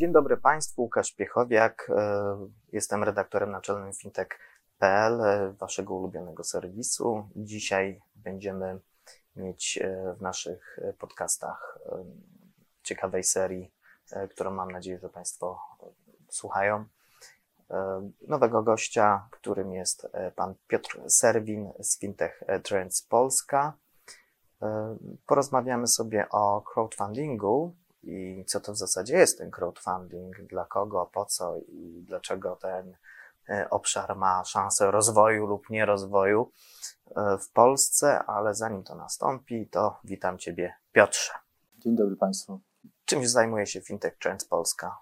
Dzień dobry Państwu, Łukasz Piechowiak. E, jestem redaktorem naczelnym fintech.pl, e, waszego ulubionego serwisu. Dzisiaj będziemy mieć e, w naszych podcastach ciekawej serii, którą mam nadzieję, że Państwo słuchają. Nowego gościa, którym jest pan Piotr Serwin z Fintech Trends Polska. Porozmawiamy sobie o crowdfundingu, i co to w zasadzie jest ten crowdfunding, dla kogo, po co i dlaczego ten e, obszar ma szansę rozwoju lub nierozwoju e, w Polsce, ale zanim to nastąpi, to witam Ciebie Piotrze. Dzień dobry Państwu. Czymś zajmuje się Fintech Trends Polska?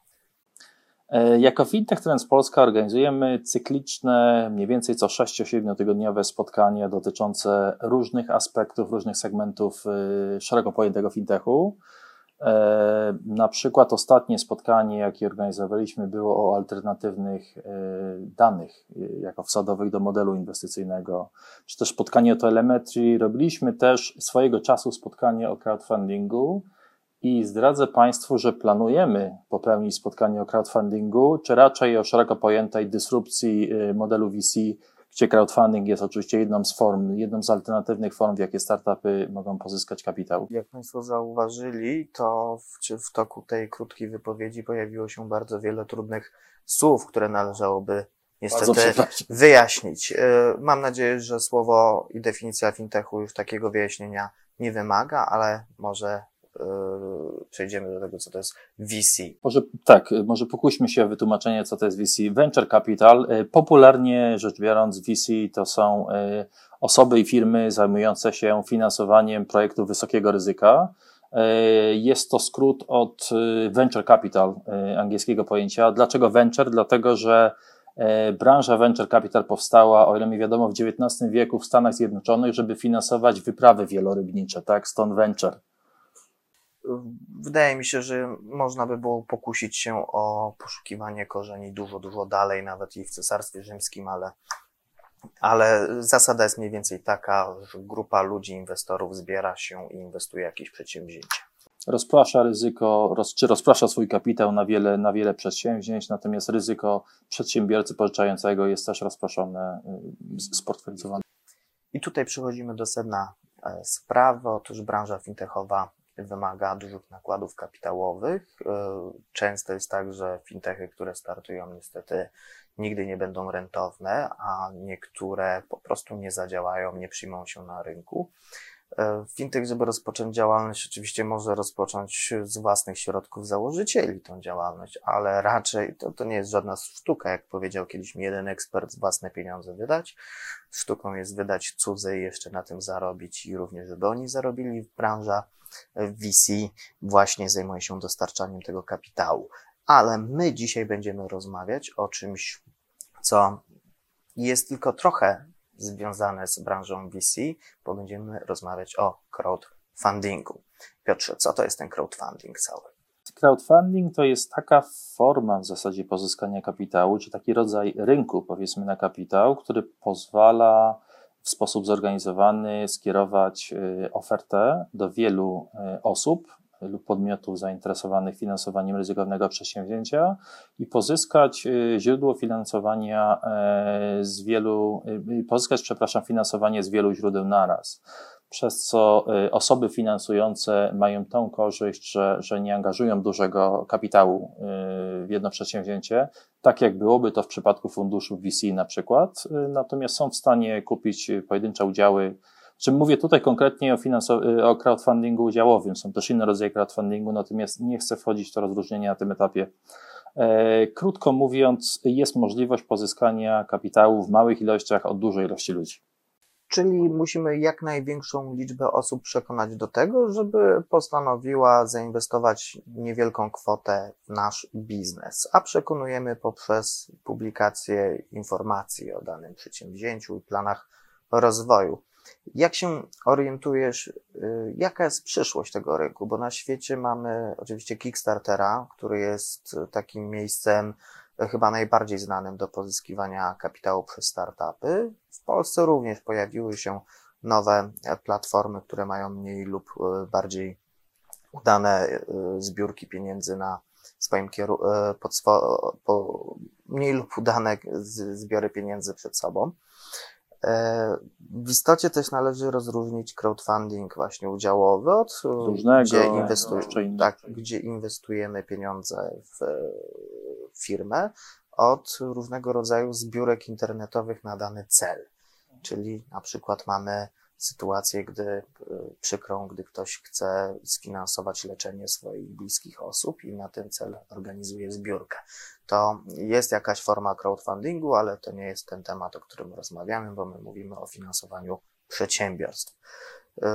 E, jako Fintech Trends Polska organizujemy cykliczne, mniej więcej co 6-7 tygodniowe spotkania dotyczące różnych aspektów, różnych segmentów szeroko pojętego fintechu. E, na przykład ostatnie spotkanie, jakie organizowaliśmy, było o alternatywnych e, danych, e, jako wsadowych do modelu inwestycyjnego, czy też spotkanie o telemetrii. Robiliśmy też swojego czasu spotkanie o crowdfundingu i zdradzę Państwu, że planujemy popełnić spotkanie o crowdfundingu, czy raczej o szeroko pojętej dysrupcji modelu VC gdzie crowdfunding jest oczywiście jedną z form, jedną z alternatywnych form, w jakie startupy mogą pozyskać kapitał. Jak Państwo zauważyli, to w, w toku tej krótkiej wypowiedzi pojawiło się bardzo wiele trudnych słów, które należałoby niestety wyjaśnić. Y, mam nadzieję, że słowo i definicja fintechu już takiego wyjaśnienia nie wymaga, ale może przejdziemy do tego, co to jest VC. Może tak, może pokuśmy się o wytłumaczenie, co to jest VC. Venture Capital, yy, popularnie rzecz biorąc, VC to są yy, osoby i firmy zajmujące się finansowaniem projektów wysokiego ryzyka. Jest to skrót od venture capital, angielskiego pojęcia. Dlaczego venture? Dlatego, że branża venture capital powstała, o ile mi wiadomo, w XIX wieku w Stanach Zjednoczonych, żeby finansować wyprawy wielorybnicze, tak? Stąd venture. Wydaje mi się, że można by było pokusić się o poszukiwanie korzeni dużo, dużo dalej, nawet i w Cesarstwie Rzymskim, ale, ale zasada jest mniej więcej taka, że grupa ludzi, inwestorów zbiera się i inwestuje w jakieś przedsięwzięcie. Rozprasza ryzyko, roz, czy rozprasza swój kapitał na wiele, na wiele przedsięwzięć, natomiast ryzyko przedsiębiorcy pożyczającego jest też rozproszone, y, sportfelizowane. I tutaj przechodzimy do sedna e, sprawy. Otóż branża fintechowa wymaga dużych nakładów kapitałowych. E, często jest tak, że fintechy, które startują, niestety nigdy nie będą rentowne, a niektóre po prostu nie zadziałają, nie przyjmą się na rynku. E, fintech, żeby rozpocząć działalność, oczywiście może rozpocząć z własnych środków założycieli tą działalność, ale raczej to, to nie jest żadna sztuka, jak powiedział kiedyś mi jeden ekspert, własne pieniądze wydać. Sztuką jest wydać cudze i jeszcze na tym zarobić i również, żeby oni zarobili. Branża VC właśnie zajmuje się dostarczaniem tego kapitału. Ale my dzisiaj będziemy rozmawiać o czymś, co jest tylko trochę związane z branżą VC, bo będziemy rozmawiać o crowdfundingu. Piotrze, co to jest ten crowdfunding cały? Crowdfunding to jest taka forma w zasadzie pozyskania kapitału, czy taki rodzaj rynku, powiedzmy, na kapitał, który pozwala w sposób zorganizowany skierować y, ofertę do wielu y, osób lub podmiotów zainteresowanych finansowaniem ryzykownego przedsięwzięcia i pozyskać y, źródło finansowania z wielu, pozyskać, przepraszam, finansowanie z wielu źródeł naraz przez co y, osoby finansujące mają tą korzyść, że, że nie angażują dużego kapitału y, w jedno przedsięwzięcie, tak jak byłoby to w przypadku funduszu VC na przykład, y, natomiast są w stanie kupić pojedyncze udziały. Czym mówię tutaj konkretnie o, finansow- o crowdfundingu udziałowym, są też inne rodzaje crowdfundingu, natomiast nie chcę wchodzić w to rozróżnienie na tym etapie. E, krótko mówiąc, jest możliwość pozyskania kapitału w małych ilościach od dużej ilości ludzi. Czyli musimy jak największą liczbę osób przekonać do tego, żeby postanowiła zainwestować niewielką kwotę w nasz biznes, a przekonujemy poprzez publikację informacji o danym przedsięwzięciu i planach rozwoju. Jak się orientujesz, y, jaka jest przyszłość tego rynku? Bo na świecie mamy oczywiście Kickstartera, który jest takim miejscem chyba najbardziej znanym do pozyskiwania kapitału przez startupy. W Polsce również pojawiły się nowe platformy, które mają mniej lub e, bardziej udane e, zbiórki pieniędzy na swoim kieru- e, mniej lub udane zbiory pieniędzy przed sobą. E, w istocie też należy rozróżnić crowdfunding właśnie udziałowy od Różnego, gdzie, inwestu- tak, gdzie inwestujemy pieniądze w firmę, od różnego rodzaju zbiórek internetowych na dany cel. Czyli na przykład mamy sytuację, gdy y, przykrą, gdy ktoś chce sfinansować leczenie swoich bliskich osób i na ten cel organizuje zbiórkę. To jest jakaś forma crowdfundingu, ale to nie jest ten temat, o którym rozmawiamy, bo my mówimy o finansowaniu przedsiębiorstw. Y,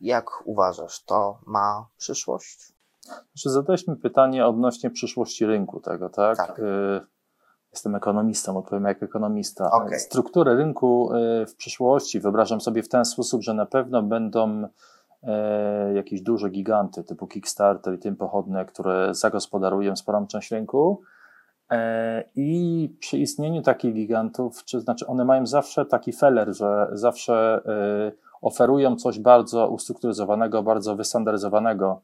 jak uważasz, to ma przyszłość? Znaczy, zadaliśmy pytanie odnośnie przyszłości rynku tego, tak? tak. Y, Jestem ekonomistą, odpowiem jak ekonomista. Okay. Strukturę rynku e, w przyszłości wyobrażam sobie w ten sposób, że na pewno będą e, jakieś duże giganty typu Kickstarter i tym pochodne, które zagospodarują sporą część rynku. E, I przy istnieniu takich gigantów, czy znaczy one mają zawsze taki feller, że zawsze oferują coś bardzo ustrukturyzowanego, bardzo wystandaryzowanego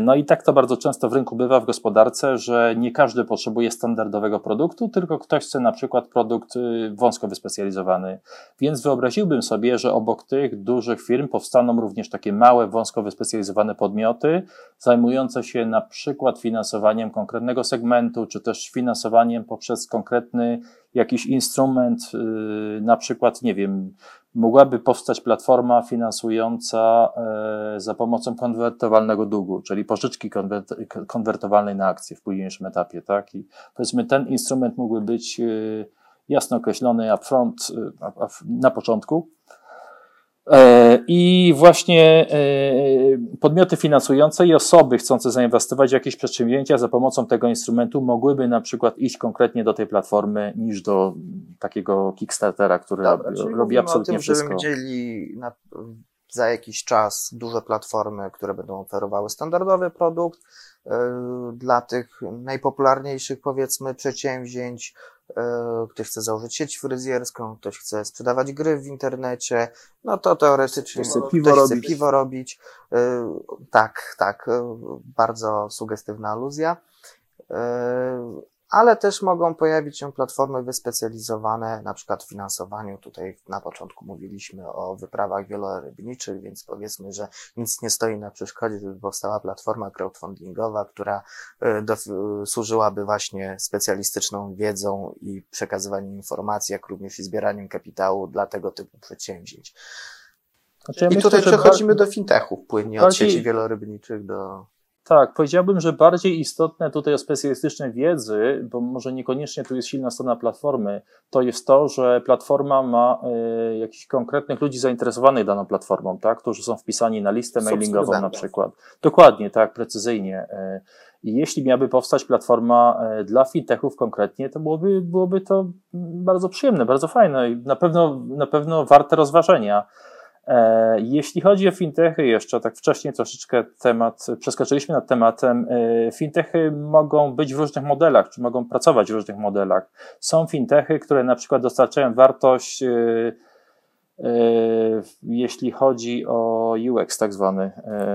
no i tak to bardzo często w rynku bywa w gospodarce, że nie każdy potrzebuje standardowego produktu, tylko ktoś chce na przykład produkt y, wąsko wyspecjalizowany. Więc wyobraziłbym sobie, że obok tych dużych firm powstaną również takie małe, wąsko wyspecjalizowane podmioty, zajmujące się na przykład finansowaniem konkretnego segmentu, czy też finansowaniem poprzez konkretny jakiś instrument, y, na przykład, nie wiem, mogłaby powstać platforma finansująca e, za pomocą konwertowalnego długu, czyli pożyczki konwertowalnej na akcje w późniejszym etapie, tak? I powiedzmy, ten instrument mógłby być e, jasno określony upfront e, na początku, I właśnie e, podmioty finansujące i osoby chcące zainwestować w jakieś przedsięwzięcia za pomocą tego instrumentu mogłyby na przykład iść konkretnie do tej platformy niż do takiego Kickstartera, który Dobra, robi, absolutnie o tym, wszystko. Żeby widzieli na, za jakiś czas duże platformy, które będą oferowały standardowy produkt, e, dla tych najpopularniejszych, powiedzmy, przedsięwzięć, E, ktoś chce założyć sieć fryzjerską, ktoś chce sprzedawać gry w internecie, no to teoretycznie chce piwo, ktoś chce piwo robić. E, tak, tak, e, bardzo sugestywna aluzja ale też mogą pojawić się platformy wyspecjalizowane, na przykład w finansowaniu. Tutaj na początku mówiliśmy o wyprawach wielorybniczych, więc powiedzmy, że nic nie stoi na przeszkodzie, żeby powstała platforma crowdfundingowa, która e, do, służyłaby właśnie specjalistyczną wiedzą i przekazywaniem informacji, jak również i zbieraniem kapitału dla tego typu przedsięwzięć. Znaczy ja I myślę, tutaj przechodzimy do fintechów, płynnie od sieci wielorybniczych do tak, powiedziałbym, że bardziej istotne tutaj o specjalistycznej wiedzy, bo może niekoniecznie tu jest silna strona platformy, to jest to, że platforma ma y, jakichś konkretnych ludzi zainteresowanych daną platformą, tak, którzy są wpisani na listę mailingową na przykład. Dokładnie, tak, precyzyjnie. Y, I jeśli miałaby powstać platforma y, dla fintechów konkretnie, to byłoby, byłoby to bardzo przyjemne, bardzo fajne i na pewno, na pewno warte rozważenia. E, jeśli chodzi o fintechy, jeszcze tak wcześniej troszeczkę temat, przeskoczyliśmy nad tematem. E, fintechy mogą być w różnych modelach, czy mogą pracować w różnych modelach. Są fintechy, które na przykład dostarczają wartość, e, jeśli chodzi o UX, tak zwany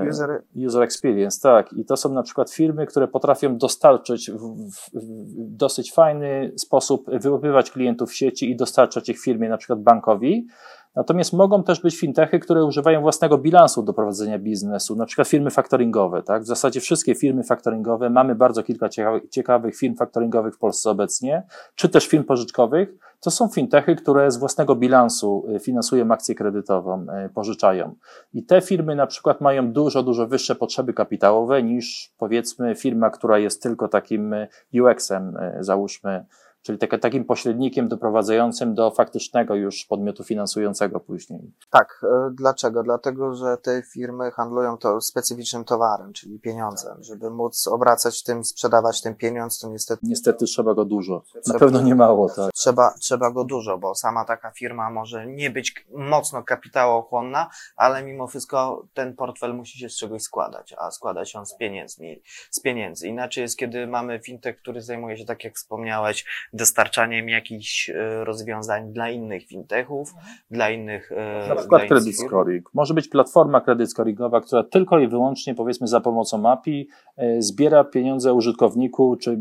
user, user experience, tak. I to są na przykład firmy, które potrafią dostarczyć w, w, dosyć fajny sposób wyłapywać klientów w sieci i dostarczać ich firmie, na przykład bankowi Natomiast mogą też być fintechy, które używają własnego bilansu do prowadzenia biznesu, na przykład firmy faktoringowe. Tak? W zasadzie wszystkie firmy faktoringowe, mamy bardzo kilka ciekawych firm faktoringowych w Polsce obecnie, czy też firm pożyczkowych. To są fintechy, które z własnego bilansu y, finansują akcję kredytową, y, pożyczają. I te firmy na przykład mają dużo, dużo wyższe potrzeby kapitałowe niż powiedzmy firma, która jest tylko takim y, UX-em, załóżmy, czyli tak, takim pośrednikiem doprowadzającym do faktycznego już podmiotu finansującego później. Tak, e, dlaczego? Dlatego, że te firmy handlują to specyficznym towarem, czyli pieniądzem. Żeby móc obracać tym, sprzedawać ten pieniądz, to niestety... Niestety trzeba go dużo, trzeba, na pewno nie mało, tak. Trzeba, trzeba go dużo, bo sama taka firma może nie być mocno kapitałochłonna, ale mimo wszystko ten portfel musi się z czegoś składać, a składa się on z pieniędzmi, z pieniędzy. Inaczej jest, kiedy mamy fintech, który zajmuje się, tak jak wspomniałeś, dostarczaniem jakichś e, rozwiązań dla innych fintechów, dla innych. e, Na przykład credit scoring. Może być platforma credit scoringowa, która tylko i wyłącznie, powiedzmy, za pomocą API e, zbiera pieniądze użytkowniku, czy,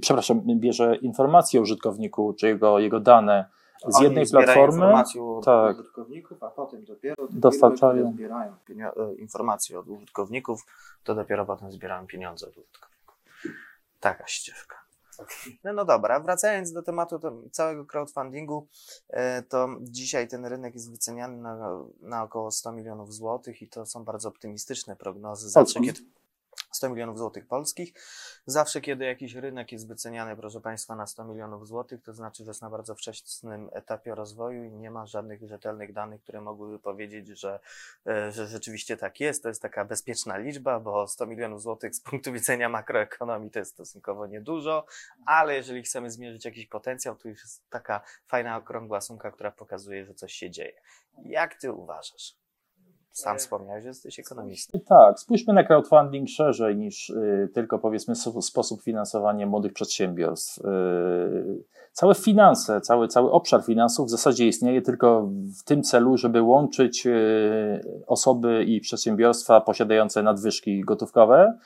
przepraszam, bierze informacje o użytkowniku, czy jego, jego dane z Oni jednej platformy. informacje od tak. użytkowników, a potem dopiero Dostarczają. zbierają informacje od użytkowników, to dopiero potem zbierają pieniądze od użytkowników. Taka ścieżka. No, no dobra, wracając do tematu całego crowdfundingu, e, to dzisiaj ten rynek jest wyceniany na, na około 100 milionów złotych i to są bardzo optymistyczne prognozy. Zawsze kiedy 100 milionów złotych polskich. Zawsze, kiedy jakiś rynek jest wyceniany, proszę Państwa, na 100 milionów złotych, to znaczy, że jest na bardzo wczesnym etapie rozwoju i nie ma żadnych rzetelnych danych, które mogłyby powiedzieć, że, e, że rzeczywiście tak jest. To jest taka bezpieczna liczba, bo 100 milionów złotych z punktu widzenia makroekonomii to jest stosunkowo niedużo, ale jeżeli chcemy zmierzyć jakiś potencjał, to już jest taka fajna, okrągła sumka, która pokazuje, że coś się dzieje. Jak Ty uważasz? Sam wspomniałeś, że jesteś ekonomistą. Tak, spójrzmy na crowdfunding szerzej niż y, tylko powiedzmy sposób finansowania młodych przedsiębiorstw. Y, całe finanse, cały, cały obszar finansów w zasadzie istnieje tylko w tym celu, żeby łączyć y, osoby i przedsiębiorstwa posiadające nadwyżki gotówkowe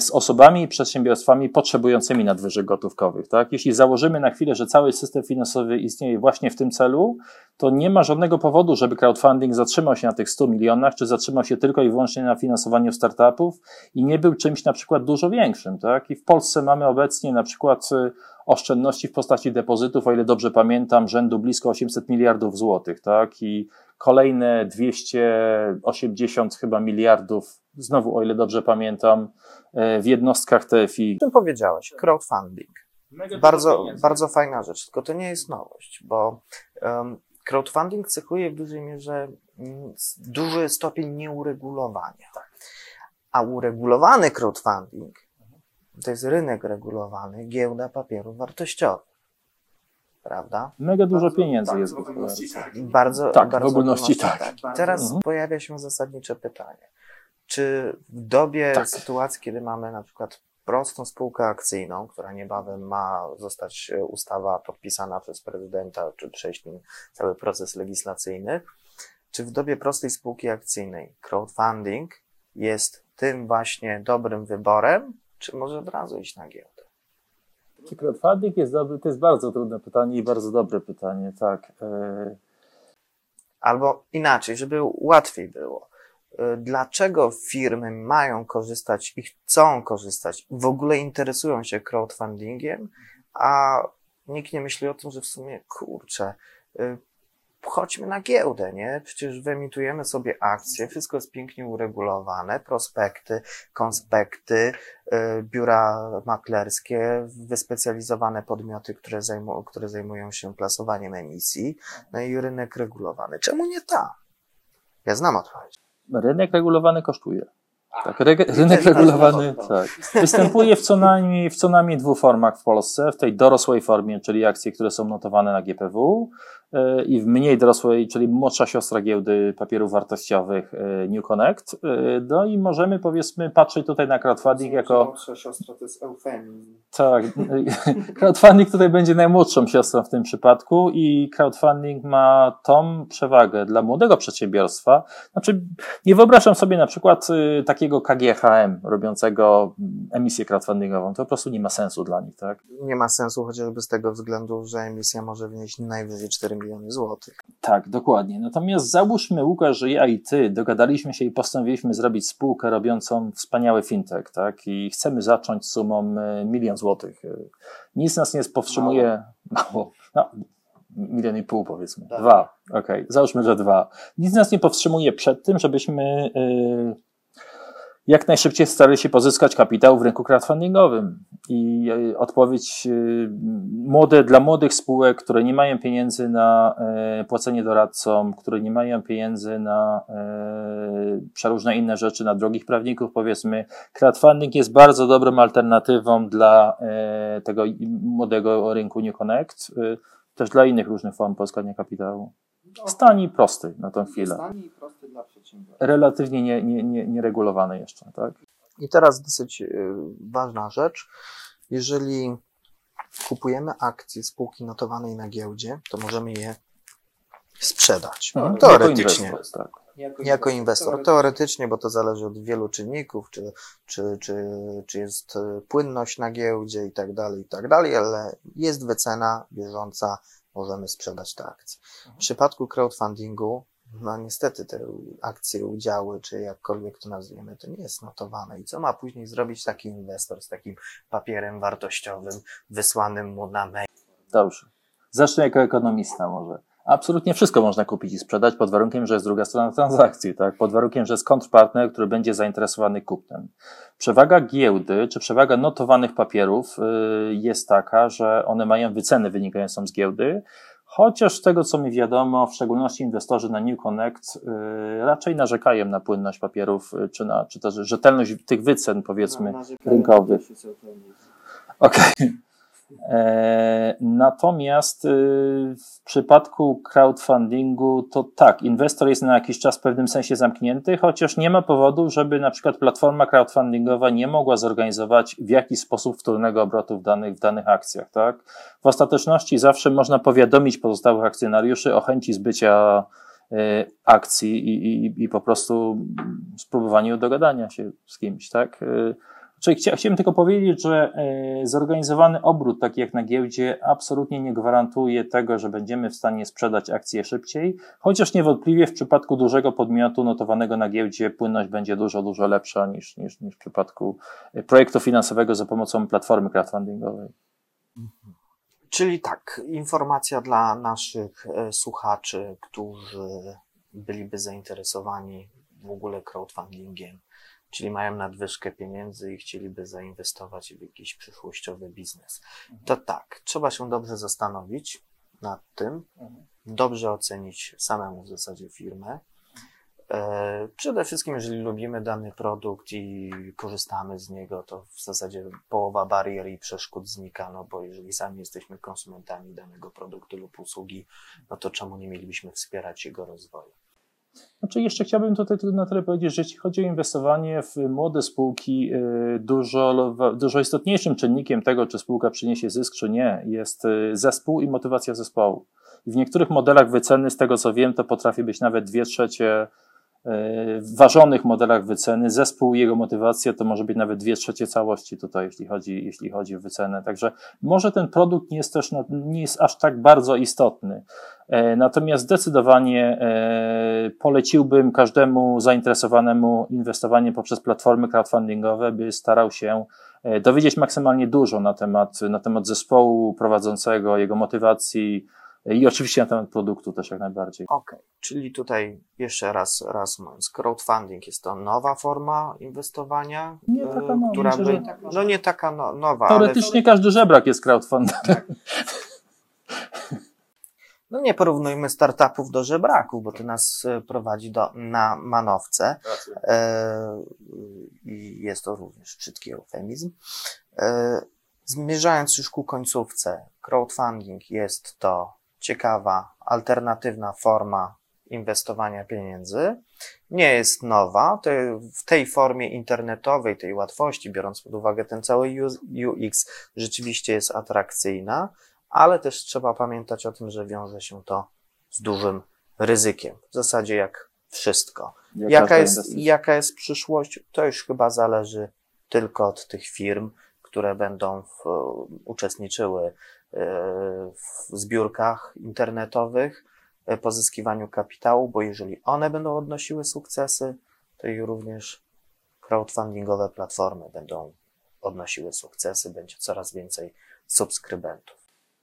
z osobami i przedsiębiorstwami potrzebującymi nadwyżek gotówkowych. Tak? Jeśli założymy na chwilę, że cały system finansowy istnieje właśnie w tym celu, to nie ma żadnego powodu, żeby crowdfunding zatrzymał się na tych 100 milionach, czy zatrzymał się tylko i wyłącznie na finansowaniu startupów i nie był czymś na przykład dużo większym. Tak? I w Polsce mamy obecnie na przykład y, oszczędności w postaci depozytów, o ile dobrze pamiętam, rzędu blisko 800 miliardów złotych, tak? I kolejne 280 chyba miliardów, znowu o ile dobrze pamiętam, y, w jednostkach TFI. O czym powiedziałeś? Crowdfunding. Bardzo, bardzo fajna rzecz, tylko to nie jest nowość, bo um, crowdfunding cechuje w dużej mierze mm, duży stopień nieuregulowania. A uregulowany crowdfunding to jest rynek regulowany, giełda papierów wartościowych. Prawda? Mega dużo Bardzo- pieniędzy bardzo jest w ogólności tak. Bardzo, Tak, w bardzo ogólności ogólności tak. I teraz Mhm. pojawia się zasadnicze pytanie. Czy w dobie Tak. sytuacji, kiedy mamy na przykład prostą spółkę akcyjną, która niebawem ma zostać e, ustawa podpisana przez prezydenta, czy przejść nim cały proces legislacyjny, czy w dobie prostej spółki akcyjnej crowdfunding jest tym właśnie dobrym wyborem, czy może od razu iść na giełdę? Czy crowdfunding jest dobry? To jest bardzo trudne pytanie i bardzo dobre pytanie, tak. E, Albo inaczej, żeby łatwiej było. Y, Dlaczego firmy mają korzystać i chcą korzystać, w ogóle interesują się crowdfundingiem, a nikt nie myśli o tym, że w sumie kurczę, y, chodźmy na giełdę, nie? Przecież wyemitujemy sobie akcje, wszystko jest pięknie uregulowane, prospekty, konspekty, y, biura maklerskie, wyspecjalizowane podmioty, które, które zajmują się plasowaniem emisji, no i rynek regulowany. Czemu nie ta? Ja znam odpowiedź. Rynek regulowany kosztuje. Tak, reg- rynek regulowany tak, tak. występuje w co, najmniej, w co najmniej dwóch formach w Polsce. W tej dorosłej formie, czyli akcje, które są notowane na GPW i w mniej dorosłej, czyli młodsza siostra giełdy papierów wartościowych yy, New Connect. Yy, No i możemy powiedzmy patrzeć tutaj na crowdfunding jako Młodsza siostra to jest eufemizm. tak, crowdfunding tutaj będzie najmłodszą siostrą w tym przypadku i crowdfunding ma tą przewagę dla młodego przedsiębiorstwa. Znaczy, nie wyobrażam sobie na przykład y, takiego KGHM robiącego emisję crowdfundingową. To po prostu nie ma sensu dla nich, tak? Nie ma sensu chociażby z tego względu, że emisja może wynieść najwyżej 4 złotych. Tak, dokładnie. Natomiast załóżmy, Łukasz, że ja i ty dogadaliśmy się i postanowiliśmy zrobić spółkę robiącą wspaniały fintech, tak? I chcemy zacząć sumą y, milion złotych. Y, Nic nas nie powstrzymuje. Mało. No, milion i pół powiedzmy. Tak. Dwa. Okej, załóżmy, że dwa. Nic nas nie powstrzymuje przed tym, żebyśmy y, jak najszybciej starali się pozyskać kapitał w rynku crowdfundingowym. I y, odpowiedź y, młode, dla młodych spółek, które nie mają pieniędzy na y, płacenie doradcom, które nie mają pieniędzy na przeróżne inne rzeczy, na drogich prawników, powiedzmy, crowdfunding jest bardzo dobrą alternatywą dla tego młodego rynku New Connect, też dla innych różnych form pozyskania kapitału. Stani prosty na tą chwilę. Tani i prosty dla przedsiębiorców. Relatywnie nie, nie, nie, nieregulowany jeszcze, tak? I teraz dosyć y, ważna rzecz. Jeżeli kupujemy akcje spółki notowanej na giełdzie, to możemy je sprzedać. Mhm. Teoretycznie. Jako inwestor, tak. Jako inwestor, teoretycznie, bo to zależy od wielu czynników, czy, czy, czy, czy jest e, płynność na giełdzie i tak dalej, i tak dalej, ale jest wycena bieżąca, możemy sprzedać te akcje. W przypadku crowdfundingu, no niestety te akcje, udziały, czy jakkolwiek to nazwiemy, to nie jest notowane. I co ma później zrobić taki inwestor z takim papierem wartościowym wysłanym mu na mail? Dobrze. Zacznę jako ekonomista może. Absolutnie wszystko można kupić i sprzedać pod warunkiem, że jest druga strona transakcji, tak? Pod warunkiem, że jest kontrpartner, który będzie zainteresowany kupnem. Przewaga giełdy, czy przewaga notowanych papierów y, jest taka, że one mają wycenę wynikającą z giełdy, chociaż z tego, co mi wiadomo, w szczególności inwestorzy na New Connect y, raczej narzekają na płynność papierów, y, czy, na, czy też rzetelność tych wycen, powiedzmy, rynkowych. Okej. E, Natomiast y, w przypadku crowdfundingu to tak, inwestor jest na jakiś czas w pewnym sensie zamknięty, chociaż nie ma powodu, żeby na przykład platforma crowdfundingowa nie mogła zorganizować w jakiś sposób wtórnego obrotu w danych, w danych akcjach. Tak? W ostateczności zawsze można powiadomić pozostałych akcjonariuszy o chęci zbycia y, akcji i, i, i po prostu spróbowaniu dogadania się z kimś. Tak? Czyli chcia, chciałem tylko powiedzieć, że e, zorganizowany obrót, taki jak na giełdzie, absolutnie nie gwarantuje tego, że będziemy w stanie sprzedać akcje szybciej, chociaż niewątpliwie w przypadku dużego podmiotu notowanego na giełdzie płynność będzie dużo, dużo lepsza niż, niż, niż w przypadku e, projektu finansowego za pomocą platformy crowdfundingowej. Czyli tak, informacja dla naszych e, słuchaczy, którzy byliby zainteresowani w ogóle crowdfundingiem czyli mają nadwyżkę pieniędzy i chcieliby zainwestować w jakiś przyszłościowy biznes. To tak, trzeba się dobrze zastanowić nad tym, dobrze ocenić samemu w zasadzie firmę. E, przede wszystkim, jeżeli lubimy dany produkt i korzystamy z niego, to w zasadzie połowa barier i przeszkód znika, no bo jeżeli sami jesteśmy konsumentami danego produktu lub usługi, no to czemu nie mielibyśmy wspierać jego rozwoju? Znaczy jeszcze chciałbym tutaj na tyle powiedzieć, że jeśli chodzi o inwestowanie w młode spółki, y, dużo, dużo istotniejszym czynnikiem tego, czy spółka przyniesie zysk, czy nie, jest y, zespół i motywacja zespołu. W niektórych modelach wyceny, z tego co wiem, to potrafi być nawet dwie trzecie ważonych modelach wyceny zespół i jego motywacja to może być nawet dwie trzecie całości tutaj, jeśli chodzi, jeśli chodzi o wycenę. Także może ten produkt nie jest też nie jest aż tak bardzo istotny. E, natomiast zdecydowanie e, poleciłbym każdemu zainteresowanemu inwestowaniem poprzez platformy crowdfundingowe, by starał się e, dowiedzieć maksymalnie dużo na temat, na temat zespołu prowadzącego, jego motywacji, i oczywiście na temat produktu też jak najbardziej. Okej, okay. czyli tutaj jeszcze raz, raz mówiąc, crowdfunding jest to nowa forma inwestowania, nie taka nowa, która myślę, by, no nie taka no, nowa. Teoretycznie ale... każdy żebrak jest crowdfunding. Tak. No nie porównujmy startupów do żebraków, bo to nas e, prowadzi do, na manowce. E, I jest to również brzydki eufemizm. E, zmierzając już ku końcówce, crowdfunding jest to ciekawa, alternatywna forma inwestowania pieniędzy. Nie jest nowa, w tej formie internetowej, tej łatwości, biorąc pod uwagę ten cały UX, rzeczywiście jest atrakcyjna, ale też trzeba pamiętać o tym, że wiąże się to z dużym ryzykiem. W zasadzie jak wszystko. jaka, jest, jaka jest przyszłość, to już chyba zależy tylko od tych firm, które będą w, uczestniczyły w zbiórkach internetowych, e, pozyskiwaniu kapitału, bo jeżeli one będą odnosiły sukcesy, to i również crowdfundingowe platformy będą odnosiły sukcesy, będzie coraz więcej subskrybentów.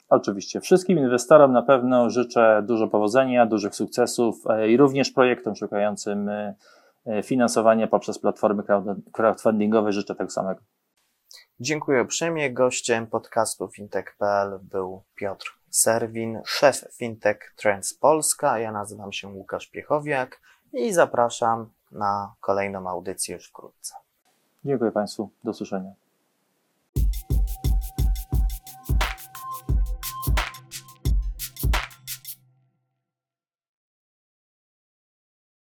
Oczywiście. Wszystkim inwestorom na pewno życzę dużo powodzenia, dużych sukcesów e, i również projektom szukającym e, finansowania poprzez platformy crowdfundingowe życzę tego samego. Dziękuję uprzejmie. Gościem podcastu fintech.pl był Piotr Serwin, szef Fintech Trends Polska. Ja nazywam się Łukasz Piechowiak i zapraszam na kolejną audycję już wkrótce. Dziękuję Państwu. Do usłyszenia.